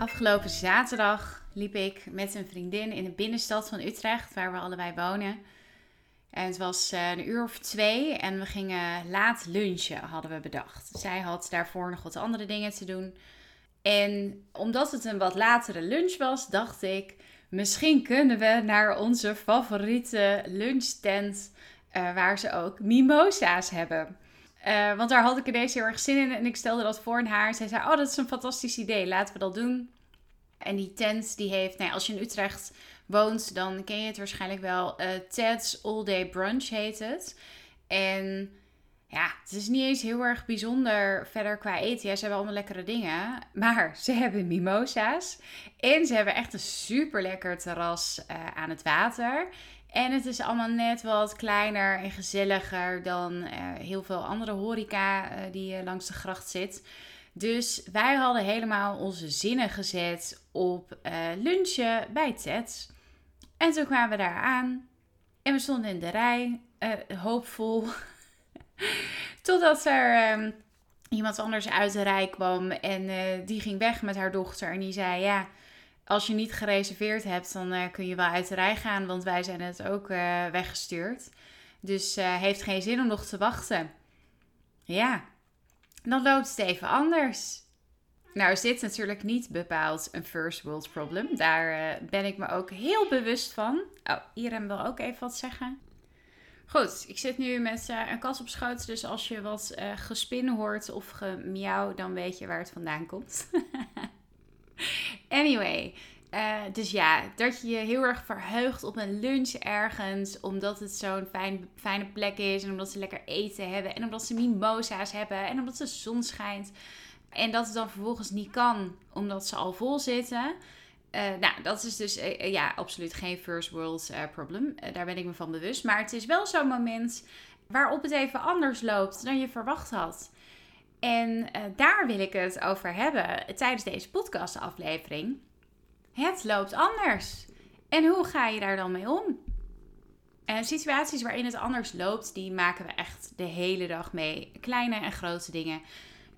Afgelopen zaterdag liep ik met een vriendin in de binnenstad van Utrecht, waar we allebei wonen. En het was eh, een uur of twee en we gingen laat lunchen, hadden we bedacht. Zij had daarvoor nog wat andere dingen te doen. En omdat het een wat latere lunch was, dacht ik, misschien kunnen we naar onze favoriete lunchtent, uh, waar ze ook mimosa's hebben. Uh, want daar had ik ineens heel erg zin in en ik stelde dat voor aan haar. Zij zei, oh dat is een fantastisch idee, laten we dat doen. En die tent die heeft, nou, als je in Utrecht woont, dan ken je het waarschijnlijk wel. Uh, Ted's All Day Brunch heet het. En ja, het is niet eens heel erg bijzonder verder qua eten. Ja, ze hebben allemaal lekkere dingen. Maar ze hebben mimosa's. En ze hebben echt een super lekker terras uh, aan het water. En het is allemaal net wat kleiner en gezelliger dan uh, heel veel andere horeca die langs de gracht zit. Dus wij hadden helemaal onze zinnen gezet op lunchen bij Ted. En toen kwamen we daar aan. En we stonden in de rij, hoopvol. Totdat er um, iemand anders uit de rij kwam en uh, die ging weg met haar dochter. En die zei: Ja, als je niet gereserveerd hebt, dan kun je wel uit de rij gaan, want wij zijn het ook weggestuurd. Dus heeft geen zin om nog te wachten. Ja, dan loopt het even anders. Nou is dit natuurlijk niet bepaald een first world problem. Daar ben ik me ook heel bewust van. Oh, Irem wil ook even wat zeggen. Goed, ik zit nu met uh, een kat op schoot. Dus als je wat uh, gespin hoort of gemiauw, dan weet je waar het vandaan komt. anyway, uh, dus ja, dat je je heel erg verheugt op een lunch ergens. Omdat het zo'n fijn, fijne plek is. En omdat ze lekker eten hebben. En omdat ze mimosa's hebben. En omdat de zon schijnt. En dat het dan vervolgens niet kan, omdat ze al vol zitten. Uh, nou, dat is dus uh, ja, absoluut geen first world problem. daar ben ik me van bewust. Maar het is wel zo'n moment waarop het even anders loopt dan je verwacht had. En daar wil ik het over hebben tijdens deze podcastaflevering. Het loopt anders. En hoe ga je daar dan mee om? En situaties waarin het anders loopt, die maken we echt de hele dag mee. Kleine en grote dingen.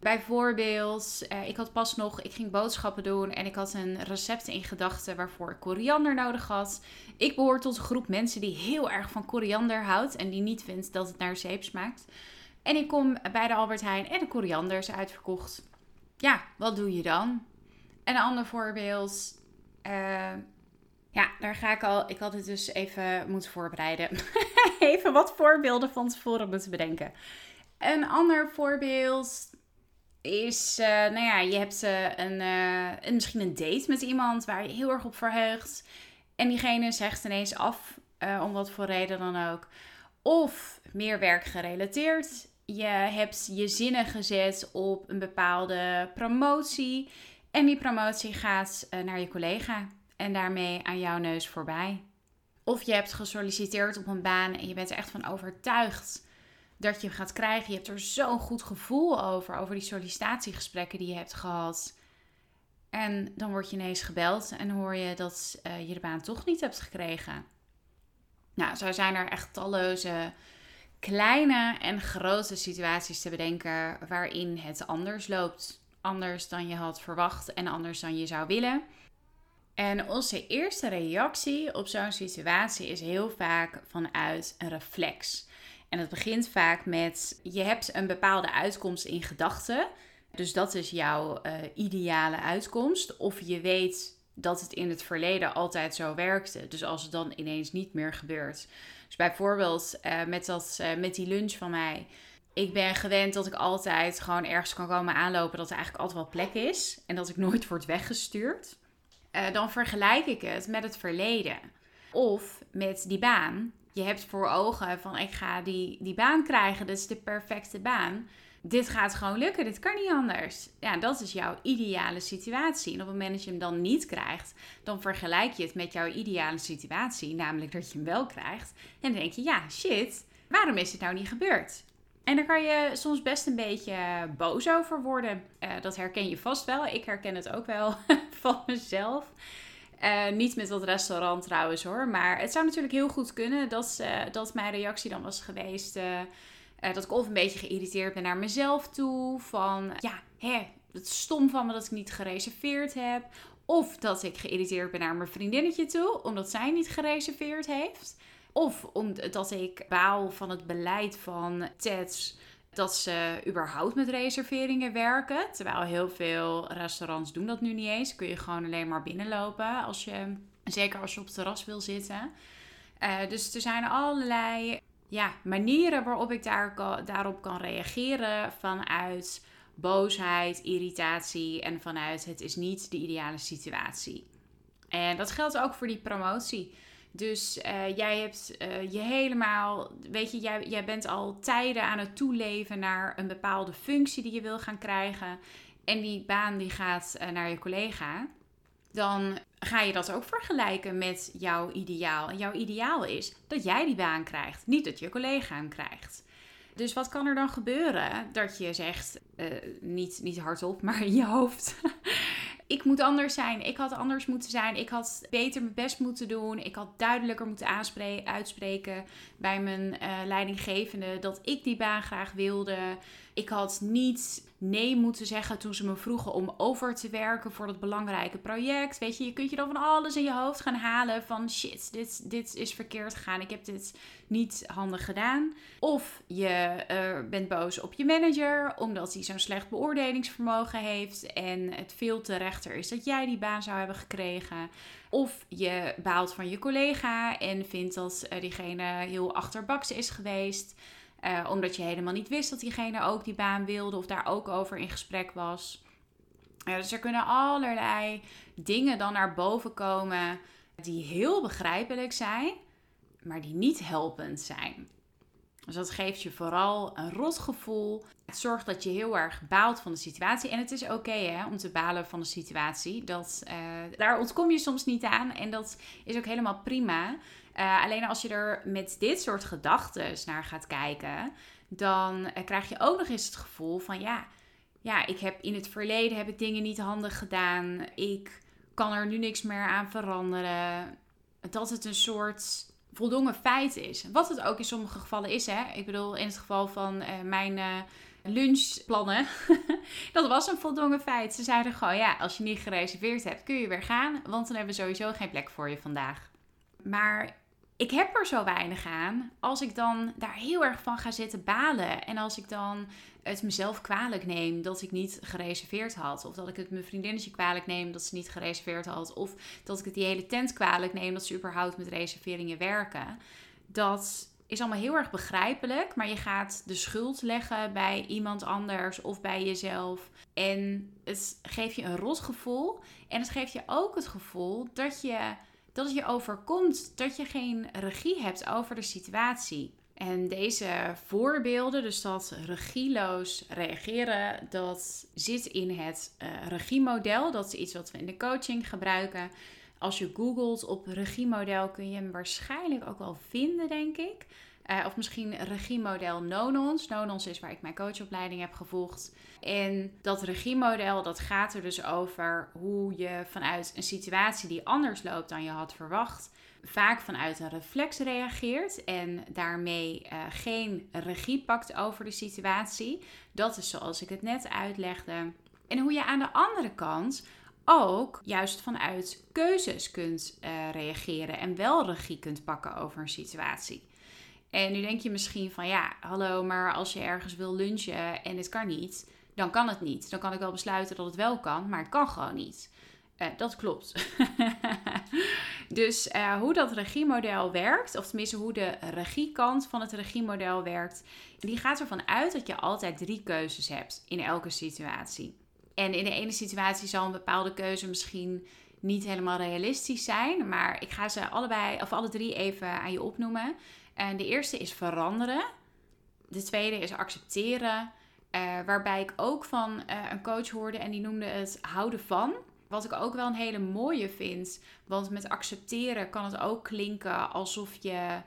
Bijvoorbeeld, uh, ik had pas nog, ik ging boodschappen doen en ik had een recept in gedachten waarvoor ik koriander nodig had. Ik behoor tot een groep mensen die heel erg van koriander houdt en die niet vindt dat het naar zeep smaakt. En ik kom bij de Albert Heijn en de koriander is uitverkocht. Ja, wat doe je dan? En een ander voorbeeld. Uh, ja, daar ga ik al. Ik had het dus even moeten voorbereiden. even wat voorbeelden van tevoren moeten bedenken. Een ander voorbeeld is, uh, nou ja, je hebt een, uh, een, misschien een date met iemand waar je heel erg op verheugt. En diegene zegt ineens af, om wat voor reden dan ook. Of meer werkgerelateerd. Je hebt je zinnen gezet op een bepaalde promotie. En die promotie gaat naar je collega. En daarmee aan jouw neus voorbij. Of je hebt gesolliciteerd op een baan en je bent er echt van overtuigd dat je gaat krijgen. Je hebt er zo'n goed gevoel over, over die sollicitatiegesprekken die je hebt gehad. En dan word je ineens gebeld en hoor je dat uh, je de baan toch niet hebt gekregen. Nou, zo zijn er echt talloze kleine en grote situaties te bedenken waarin het anders loopt. Anders dan je had verwacht en anders dan je zou willen. En onze eerste reactie op zo'n situatie is heel vaak vanuit een reflex. En het begint vaak met je hebt een bepaalde uitkomst in gedachten. Dus dat is jouw uh, ideale uitkomst. Of je weet dat het in het verleden altijd zo werkte. Dus als het dan ineens niet meer gebeurt. Dus bijvoorbeeld uh, met, dat, uh, met die lunch van mij. Ik ben gewend dat ik altijd gewoon ergens kan komen aanlopen. Dat er eigenlijk altijd wel plek is. En dat ik nooit word weggestuurd. dan vergelijk ik het met het verleden. Of met die baan je hebt voor ogen van ik ga die, die baan krijgen, dit is de perfecte baan. Dit gaat gewoon lukken, dit kan niet anders. Ja, dat is jouw ideale situatie. En op het moment dat je hem dan niet krijgt, dan vergelijk je het met jouw ideale situatie, namelijk dat je hem wel krijgt. En dan denk je, ja, shit, waarom is het nou niet gebeurd? En daar kan je soms best een beetje boos over worden. Uh, dat herken je vast wel. Ik herken het ook wel van mezelf. Uh, niet met dat restaurant trouwens hoor. Maar het zou natuurlijk heel goed kunnen dat, dat mijn reactie dan was geweest. Uh, dat ik of een beetje geïrriteerd ben naar mezelf toe. Van ja, hè, het is stom van me dat ik niet gereserveerd heb. Of dat ik geïrriteerd ben naar mijn vriendinnetje toe, omdat zij niet gereserveerd heeft. Of omdat ik baal van het beleid van Teds dat ze überhaupt met reserveringen werken. Terwijl heel veel restaurants doen dat nu niet eens. Kun je gewoon alleen maar binnenlopen als je, zeker als je op het terras wil zitten. Uh, dus er zijn allerlei ja, manieren waarop ik daar, daarop kan reageren vanuit boosheid, irritatie en vanuit het is niet de ideale situatie. En dat geldt ook voor die promotie. Dus uh, jij hebt uh, je helemaal, weet je, jij, jij bent al tijden aan het toeleven naar een bepaalde functie die je wil gaan krijgen. En die baan die gaat uh, naar je collega. Dan ga je dat ook vergelijken met jouw ideaal. En jouw ideaal is dat jij die baan krijgt, niet dat je collega hem krijgt. Dus wat kan er dan gebeuren? Dat je zegt, niet, niet hardop, maar in je hoofd ik moet anders zijn. Ik had anders moeten zijn. Ik had beter mijn best moeten doen. Ik had duidelijker moeten uitspreken bij mijn uh, leidinggevende dat ik die baan graag wilde. Ik had niet nee moeten zeggen toen ze me vroegen om over te werken voor dat belangrijke project. Weet je, je kunt je dan van alles in je hoofd gaan halen van shit, dit, dit is verkeerd gegaan. Ik heb dit niet handig gedaan. Of je uh, bent boos op je manager omdat hij zo'n slecht beoordelingsvermogen heeft en het veel te rechter is dat jij die baan zou hebben gekregen. Of je baalt van je collega en vindt dat uh, diegene heel achterbaks is geweest. Uh, omdat je helemaal niet wist dat diegene ook die baan wilde of daar ook over in gesprek was. Dus er kunnen allerlei dingen dan naar boven komen die heel begrijpelijk zijn, maar die niet helpend zijn. Dus dat geeft je vooral een rot gevoel. Het zorgt dat je heel erg baalt van de situatie. En het is oké om te balen van de situatie. Dat, uh, daar ontkom je soms niet aan. En dat is ook helemaal prima. Uh, alleen als je er met dit soort gedachten naar gaat kijken, dan uh, krijg je ook nog eens het gevoel van ja, ja, ik heb in het verleden heb ik dingen niet handig gedaan. Ik kan er nu niks meer aan veranderen. Dat het een soort voldongen feit is. Wat het ook in sommige gevallen is. Hè? Ik bedoel, in het geval van uh, mijn lunchplannen. dat was een voldongen feit. Ze zeiden gewoon, ja, als je niet gereserveerd hebt, kun je weer gaan. Want dan hebben we sowieso geen plek voor je vandaag. Maar ik heb er zo weinig aan als ik dan daar heel erg van ga zitten balen. En als ik dan het mezelf kwalijk neem dat ik niet gereserveerd had. Of dat ik het mijn vriendinnetje kwalijk neem dat ze niet gereserveerd had. Of dat ik het die hele tent kwalijk neem dat ze überhaupt met reserveringen werken. Dat is allemaal heel erg begrijpelijk. Maar je gaat de schuld leggen bij iemand anders of bij jezelf. En het geeft je een rot gevoel. En het geeft je ook het gevoel dat je dat het je overkomt dat je geen regie hebt over de situatie. En deze voorbeelden, dus dat regieloos reageren, dat zit in het uh, regiemodel. Dat is iets wat we in de coaching gebruiken. Als je googelt op regiemodel kun je hem waarschijnlijk ook wel vinden, denk ik. Uh, of misschien regiemodel Nonons. Nonons is waar ik mijn coachopleiding heb gevolgd. En dat regiemodel dat gaat er dus over hoe je vanuit een situatie die anders loopt dan je had verwacht, vaak vanuit een reflex reageert en daarmee uh, geen regie pakt over de situatie. Dat is zoals ik het net uitlegde. En hoe je aan de andere kant ook juist vanuit keuzes kunt uh, reageren en wel regie kunt pakken over een situatie. En nu denk je misschien van ja, hallo, maar als je ergens wil lunchen en het kan niet, dan kan het niet. Dan kan ik wel besluiten dat het wel kan, maar het kan gewoon niet. Uh, dat klopt. dus uh, hoe dat regiemodel werkt, of tenminste hoe de regiekant van het regiemodel werkt, die gaat ervan uit dat je altijd drie keuzes hebt in elke situatie. En in de ene situatie zal een bepaalde keuze misschien niet helemaal realistisch zijn, maar ik ga ze allebei of alle drie even aan je opnoemen. En de eerste is veranderen. De tweede is accepteren. Uh, waarbij ik ook van uh, een coach hoorde en die noemde het houden van. Wat ik ook wel een hele mooie vind. Want met accepteren kan het ook klinken alsof je,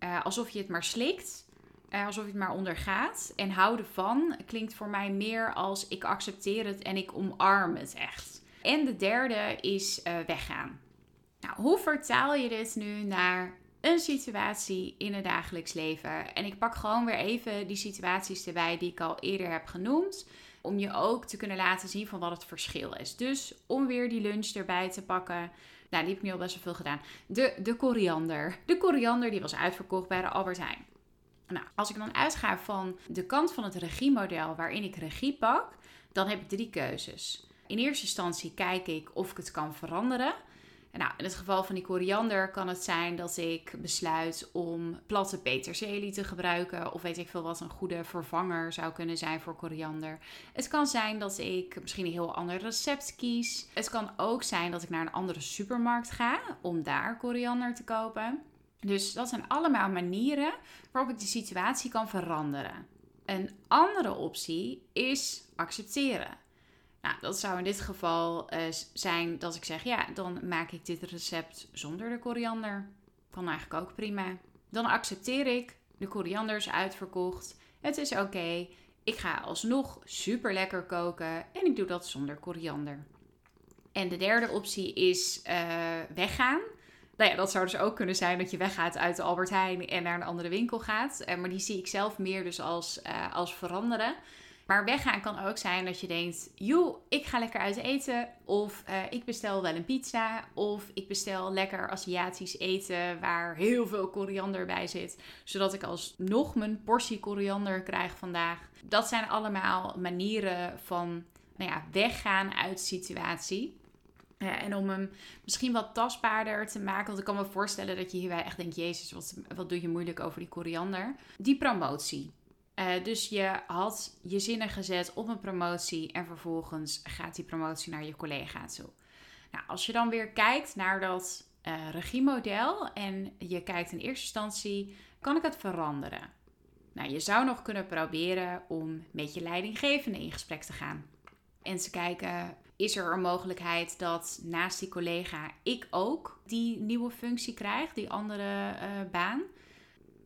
uh, alsof je het maar slikt. alsof je het maar ondergaat. En houden van klinkt voor mij meer als ik accepteer het en ik omarm het echt. En de derde is weggaan. Nou, hoe vertaal je dit nu naar een situatie in het dagelijks leven. En ik pak gewoon weer even die situaties erbij die ik al eerder heb genoemd. Om je ook te kunnen laten zien van wat het verschil is. Dus om weer die lunch erbij te pakken. Nou, die heb ik nu al best wel veel gedaan. De, de koriander. De koriander die was uitverkocht bij de Albert Heijn. Nou, als ik dan uitga van de kant van het regiemodel waarin ik regie pak, dan heb ik drie keuzes. In eerste instantie kijk ik of ik het kan veranderen. Nou, in het geval van die koriander kan het zijn dat ik besluit om platte peterselie te gebruiken. Of weet ik veel wat een goede vervanger zou kunnen zijn voor koriander. Het kan zijn dat ik misschien een heel ander recept kies. Het kan ook zijn dat ik naar een andere supermarkt ga om daar koriander te kopen. Dus dat zijn allemaal manieren waarop ik de situatie kan veranderen. Een andere optie is accepteren. Nou, dat zou in dit geval uh, zijn dat ik zeg, ja, dan maak ik dit recept zonder de koriander. Kan eigenlijk ook prima. Dan accepteer ik, de koriander is uitverkocht. Het is oké. Ik ga alsnog super lekker koken en ik doe dat zonder koriander. En de derde optie is uh, weggaan. Nou ja, dat zou dus ook kunnen zijn dat je weggaat uit de Albert Heijn en naar een andere winkel gaat. Uh, maar die zie ik zelf meer dus als, als veranderen. Maar weggaan kan ook zijn dat je denkt: joh, ik ga lekker uit eten. Of uh, ik bestel wel een pizza. Of ik bestel lekker Aziatisch eten waar heel veel koriander bij zit. Zodat ik alsnog mijn portie koriander krijg vandaag. Dat zijn allemaal manieren van nou ja, weggaan uit situatie. Ja, en om hem misschien wat tastbaarder te maken. Want ik kan me voorstellen dat je hierbij echt denkt: Jezus, wat, wat doe je moeilijk over die koriander? Die promotie. Uh, dus je had je zinnen gezet op een promotie en vervolgens gaat die promotie naar je collega toe. Nou, als je dan weer kijkt naar dat uh, regiemodel en je kijkt in eerste instantie, kan ik het veranderen? Nou, je zou nog kunnen proberen om met je leidinggevende in gesprek te gaan. En te kijken, is er een mogelijkheid dat naast die collega ik ook die nieuwe functie krijg, die andere uh, baan?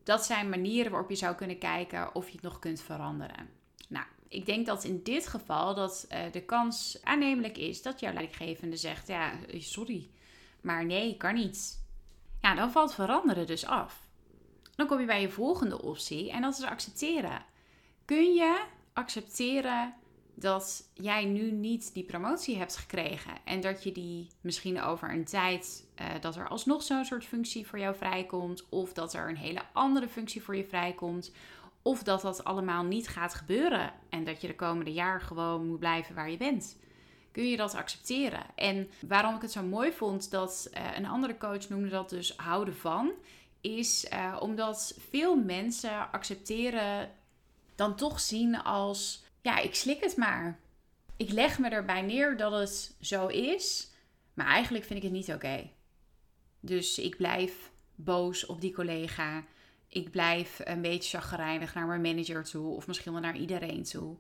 Dat zijn manieren waarop je zou kunnen kijken of je het nog kunt veranderen. Nou, ik denk dat in dit geval dat uh, de kans aannemelijk is dat jouw leidinggevende zegt: Ja, sorry, maar nee, kan niet. Ja, dan valt veranderen dus af. Dan kom je bij je volgende optie en dat is accepteren. Kun je accepteren dat jij nu niet die promotie hebt gekregen en dat je die misschien over een tijd uh, dat er alsnog zo'n soort functie voor jou vrijkomt of dat er een hele andere functie voor je vrijkomt of dat dat allemaal niet gaat gebeuren en dat je de komende jaar gewoon moet blijven waar je bent. Kun je dat accepteren? En waarom ik het zo mooi vond dat uh, een andere coach noemde dat dus houden van, is uh, omdat veel mensen accepteren dan toch zien als ja, ik slik het maar. Ik leg me erbij neer dat het zo is, maar eigenlijk vind ik het niet oké. Dus ik blijf boos op die collega. Ik blijf een beetje chagrijnig naar mijn manager toe of misschien wel naar iedereen toe.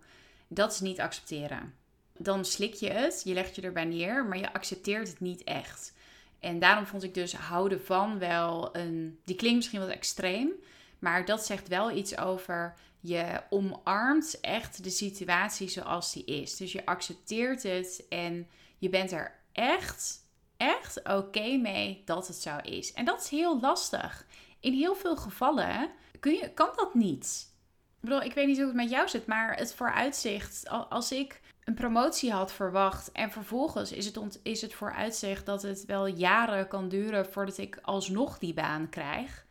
Dat is niet accepteren. Dan slik je het, je legt je erbij neer, maar je accepteert het niet echt. En daarom vond ik dus houden van wel een. Die klinkt misschien wat extreem, maar dat zegt wel iets over je omarmt echt de situatie zoals die is. Dus je accepteert het en je bent er echt, echt oké mee dat het zo is. En dat is heel lastig. In heel veel gevallen kun je, kan dat niet. Ik bedoel, ik weet niet hoe het met jou zit, maar het vooruitzicht, als ik een promotie had verwacht en vervolgens is het, is het vooruitzicht dat het wel jaren kan duren voordat ik alsnog die baan krijg.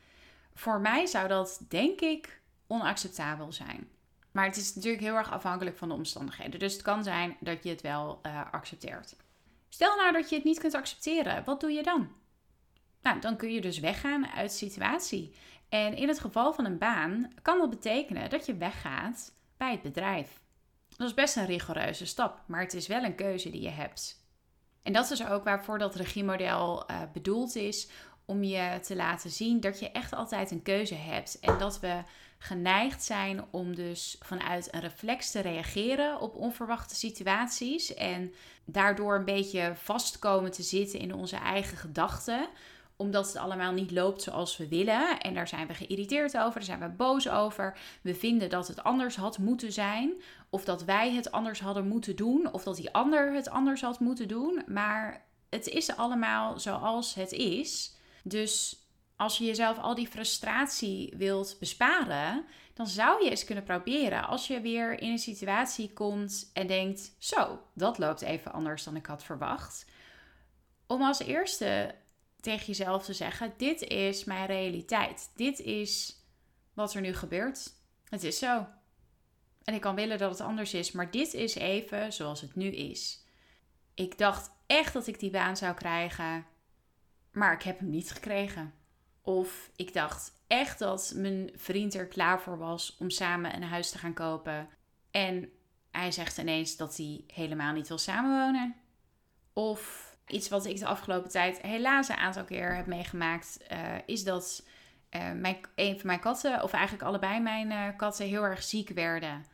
Voor mij zou dat, denk ik, onacceptabel zijn. Maar het is natuurlijk heel erg afhankelijk van de omstandigheden. Dus het kan zijn dat je het wel uh, accepteert. Stel nou dat je het niet kunt accepteren, wat doe je dan? Nou, dan kun je dus weggaan uit de situatie. En in het geval van een baan kan dat betekenen dat je weggaat bij het bedrijf. Dat is best een rigoureuze stap, maar het is wel een keuze die je hebt. En dat is ook waarvoor dat regiemodel uh, bedoeld is, om je te laten zien dat je echt altijd een keuze hebt. En dat we geneigd zijn om dus vanuit een reflex te reageren op onverwachte situaties. En daardoor een beetje vastkomen te zitten in onze eigen gedachten omdat het allemaal niet loopt zoals we willen. En daar zijn we geïrriteerd over, daar zijn we boos over. We vinden dat het anders had moeten zijn. Of dat wij het anders hadden moeten doen. Of dat die ander het anders had moeten doen. Maar het is allemaal zoals het is. Dus als je jezelf al die frustratie wilt besparen, dan zou je eens kunnen proberen als je weer in een situatie komt en denkt: Zo, dat loopt even anders dan ik had verwacht. Om als eerste tegen jezelf te zeggen: Dit is mijn realiteit. Dit is wat er nu gebeurt. Het is zo. En ik kan willen dat het anders is, maar dit is even zoals het nu is. Ik dacht echt dat ik die baan zou krijgen, maar ik heb hem niet gekregen. Of ik dacht echt dat mijn vriend er klaar voor was om samen een huis te gaan kopen. En hij zegt ineens dat hij helemaal niet wil samenwonen. Of iets wat ik de afgelopen tijd helaas een aantal keer heb meegemaakt, uh, is dat uh, mijn, een van mijn katten, of eigenlijk allebei mijn uh, katten, heel erg ziek werden.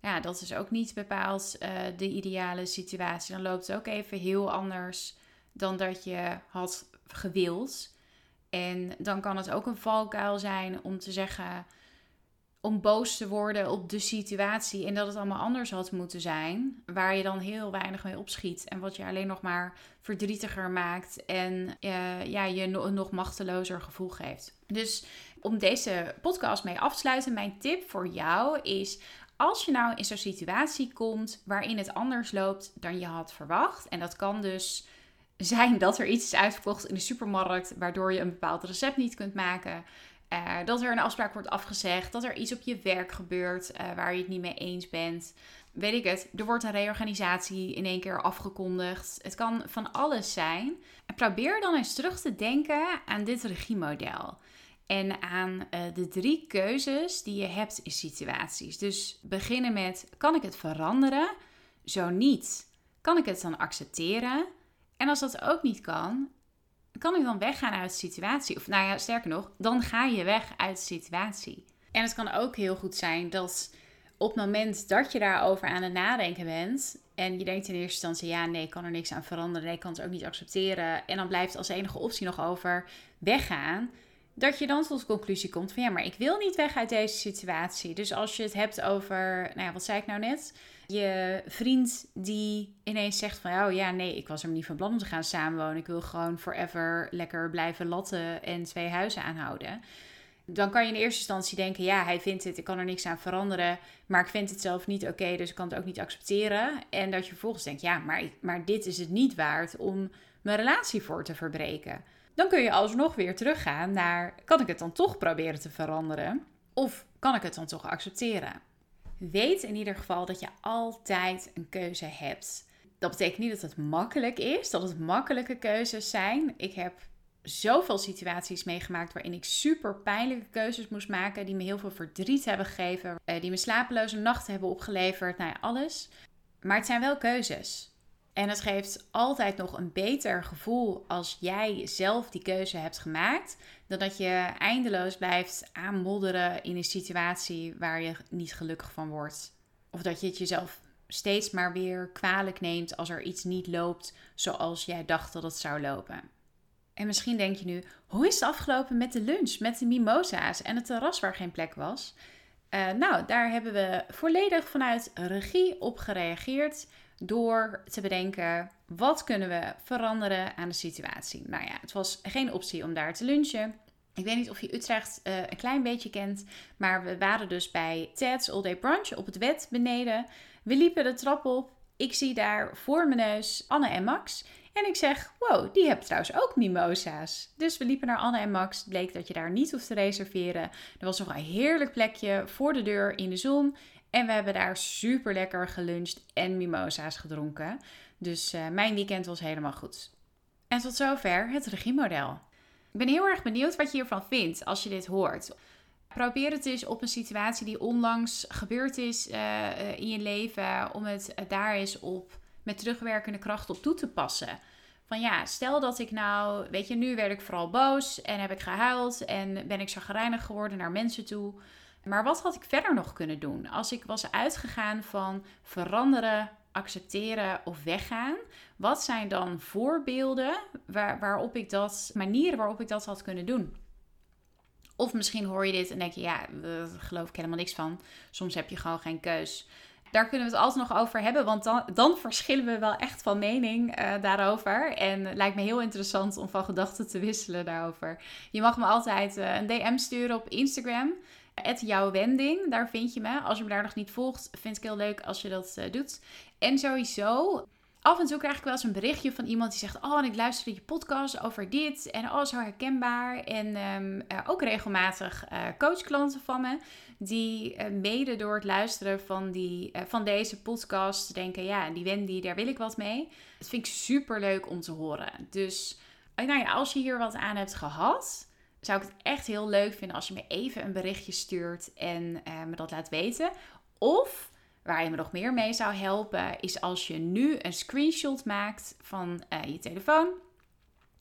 Ja, dat is ook niet bepaald de ideale situatie. Dan loopt het ook even heel anders dan dat je had gewild. En dan kan het ook een valkuil zijn om te zeggen, om boos te worden op de situatie en dat het allemaal anders had moeten zijn, waar je dan heel weinig mee opschiet en wat je alleen nog maar verdrietiger maakt en uh, ja, je een nog machtelozer gevoel geeft. Dus om deze podcast mee af te sluiten, mijn tip voor jou is als je nou in zo'n situatie komt waarin het anders loopt dan je had verwacht, en dat kan dus zijn dat er iets is uitverkocht in de supermarkt, waardoor je een bepaald recept niet kunt maken. Uh, dat er een afspraak wordt afgezegd, dat er iets op je werk gebeurt uh, waar je het niet mee eens bent. Weet ik het, er wordt een reorganisatie in één keer afgekondigd. Het kan van alles zijn. En probeer dan eens terug te denken aan dit regiemodel. En aan uh, de drie keuzes die je hebt in situaties. Dus beginnen met: kan ik het veranderen? Zo niet. Kan ik het dan accepteren? En als dat ook niet kan, kan ik dan weggaan uit de situatie? Of nou ja, sterker nog, dan ga je weg uit de situatie. En het kan ook heel goed zijn dat op het moment dat je daarover aan het nadenken bent. En je denkt in eerste instantie, ja, nee, ik kan er niks aan veranderen. Nee, ik kan het ook niet accepteren. En dan blijft als enige optie nog over weggaan. Dat je dan tot de conclusie komt van ja, maar ik wil niet weg uit deze situatie. Dus als je het hebt over, nou ja, wat zei ik nou net? je vriend die ineens zegt van... oh ja, nee, ik was er niet van plan om te gaan samenwonen. Ik wil gewoon forever lekker blijven latten en twee huizen aanhouden. Dan kan je in eerste instantie denken... ja, hij vindt het, ik kan er niks aan veranderen... maar ik vind het zelf niet oké, dus ik kan het ook niet accepteren. En dat je vervolgens denkt... ja, maar, maar dit is het niet waard om mijn relatie voor te verbreken. Dan kun je alsnog weer teruggaan naar... kan ik het dan toch proberen te veranderen? Of kan ik het dan toch accepteren? weet in ieder geval dat je altijd een keuze hebt. Dat betekent niet dat het makkelijk is, dat het makkelijke keuzes zijn. Ik heb zoveel situaties meegemaakt waarin ik super pijnlijke keuzes moest maken, die me heel veel verdriet hebben gegeven, eh, die me slapeloze nachten hebben opgeleverd, nou ja, alles. Maar het zijn wel keuzes. En het geeft altijd nog een beter gevoel als jij zelf die keuze hebt gemaakt, dan dat je eindeloos blijft aanmodderen in een situatie waar je niet gelukkig van wordt. Of dat je het jezelf steeds maar weer kwalijk neemt als er iets niet loopt zoals jij dacht dat het zou lopen. En misschien denk je nu: hoe is het afgelopen met de lunch, met de mimosa's en het terras waar geen plek was? Uh, nou, daar hebben we volledig vanuit regie op gereageerd door te bedenken wat kunnen we veranderen aan de situatie. Nou ja, het was geen optie om daar te lunchen. Ik weet niet of je Utrecht uh, een klein beetje kent, maar we waren dus bij Ted's All Day Brunch op het wet beneden. We liepen de trap op. Ik zie daar voor mijn neus Anne en Max. En ik zeg, wow, die hebben trouwens ook mimosa's. Dus we liepen naar Anne en Max. Het bleek dat je daar niet hoeft te reserveren. Er was nog een heerlijk plekje voor de deur in de zon. En we hebben daar super lekker geluncht en mimosa's gedronken. Dus uh, mijn weekend was helemaal goed. En tot zover het regiemodel. Ik ben heel erg benieuwd wat je hiervan vindt als je dit hoort. Probeer het eens op een situatie die onlangs gebeurd is uh, in je leven, om het daar eens op met terugwerkende kracht op toe te passen. Van ja, stel dat ik nou, weet je, nu werd ik vooral boos en heb ik gehuild en ben ik chagrijnig geworden naar mensen toe. Maar wat had ik verder nog kunnen doen? Als ik was uitgegaan van veranderen, accepteren of weggaan, wat zijn dan voorbeelden waar, waarop ik dat, manieren waarop ik dat had kunnen doen? Of misschien hoor je dit en denk je, ja, daar geloof ik helemaal niks van. Soms heb je gewoon geen keus. daar kunnen we het altijd nog over hebben. Want dan, dan verschillen we wel echt van mening eh, daarover. En het lijkt me heel interessant om van gedachten te wisselen daarover. Je mag me altijd uh, een DM sturen op Instagram. Jouw wending, daar vind je me. Als je me daar nog niet volgt, vind ik heel leuk als je dat uh, doet. En sowieso, af en toe krijg ik wel eens een berichtje van iemand die zegt: Oh, en ik luisterde je podcast over dit. En oh, zo herkenbaar. En um, ook regelmatig uh, coachklanten van me. Die mede door het luisteren van, die, van deze podcast denken: Ja, die Wendy, daar wil ik wat mee. Dat vind ik super leuk om te horen. Dus nou ja, als je hier wat aan hebt gehad. Zou ik het echt heel leuk vinden als je me even een berichtje stuurt en me dat laat weten. Of Waar je me nog meer mee zou helpen, is als je nu een screenshot maakt van uh, je telefoon.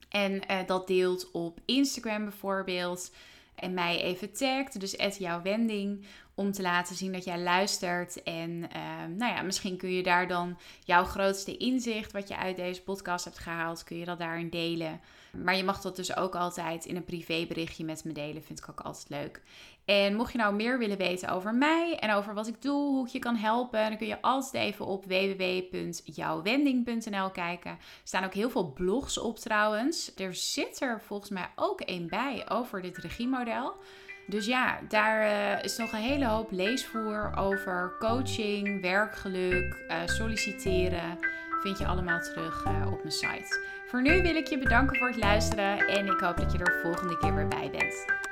En uh, dat deelt op Instagram bijvoorbeeld. En mij even tagt, dus at jouw wending. Om te laten zien dat jij luistert. En uh, nou ja, misschien kun je daar dan jouw grootste inzicht, wat je uit deze podcast hebt gehaald, kun je dat daarin delen. Maar je mag dat dus ook altijd in een privéberichtje met me delen. Vind ik ook altijd leuk. En mocht je nou meer willen weten over mij en over wat ik doe, hoe ik je kan helpen, dan kun je altijd even op www.jouwwending.nl kijken. Er staan ook heel veel blogs op trouwens. Er zit er volgens mij ook één bij over dit regiemodel. Dus ja, daar uh, is nog een hele hoop leesvoer over coaching, werkgeluk, uh, solliciteren. Vind je allemaal terug uh, op mijn site. Voor nu wil ik je bedanken voor het luisteren en ik hoop dat je er volgende keer weer bij bent.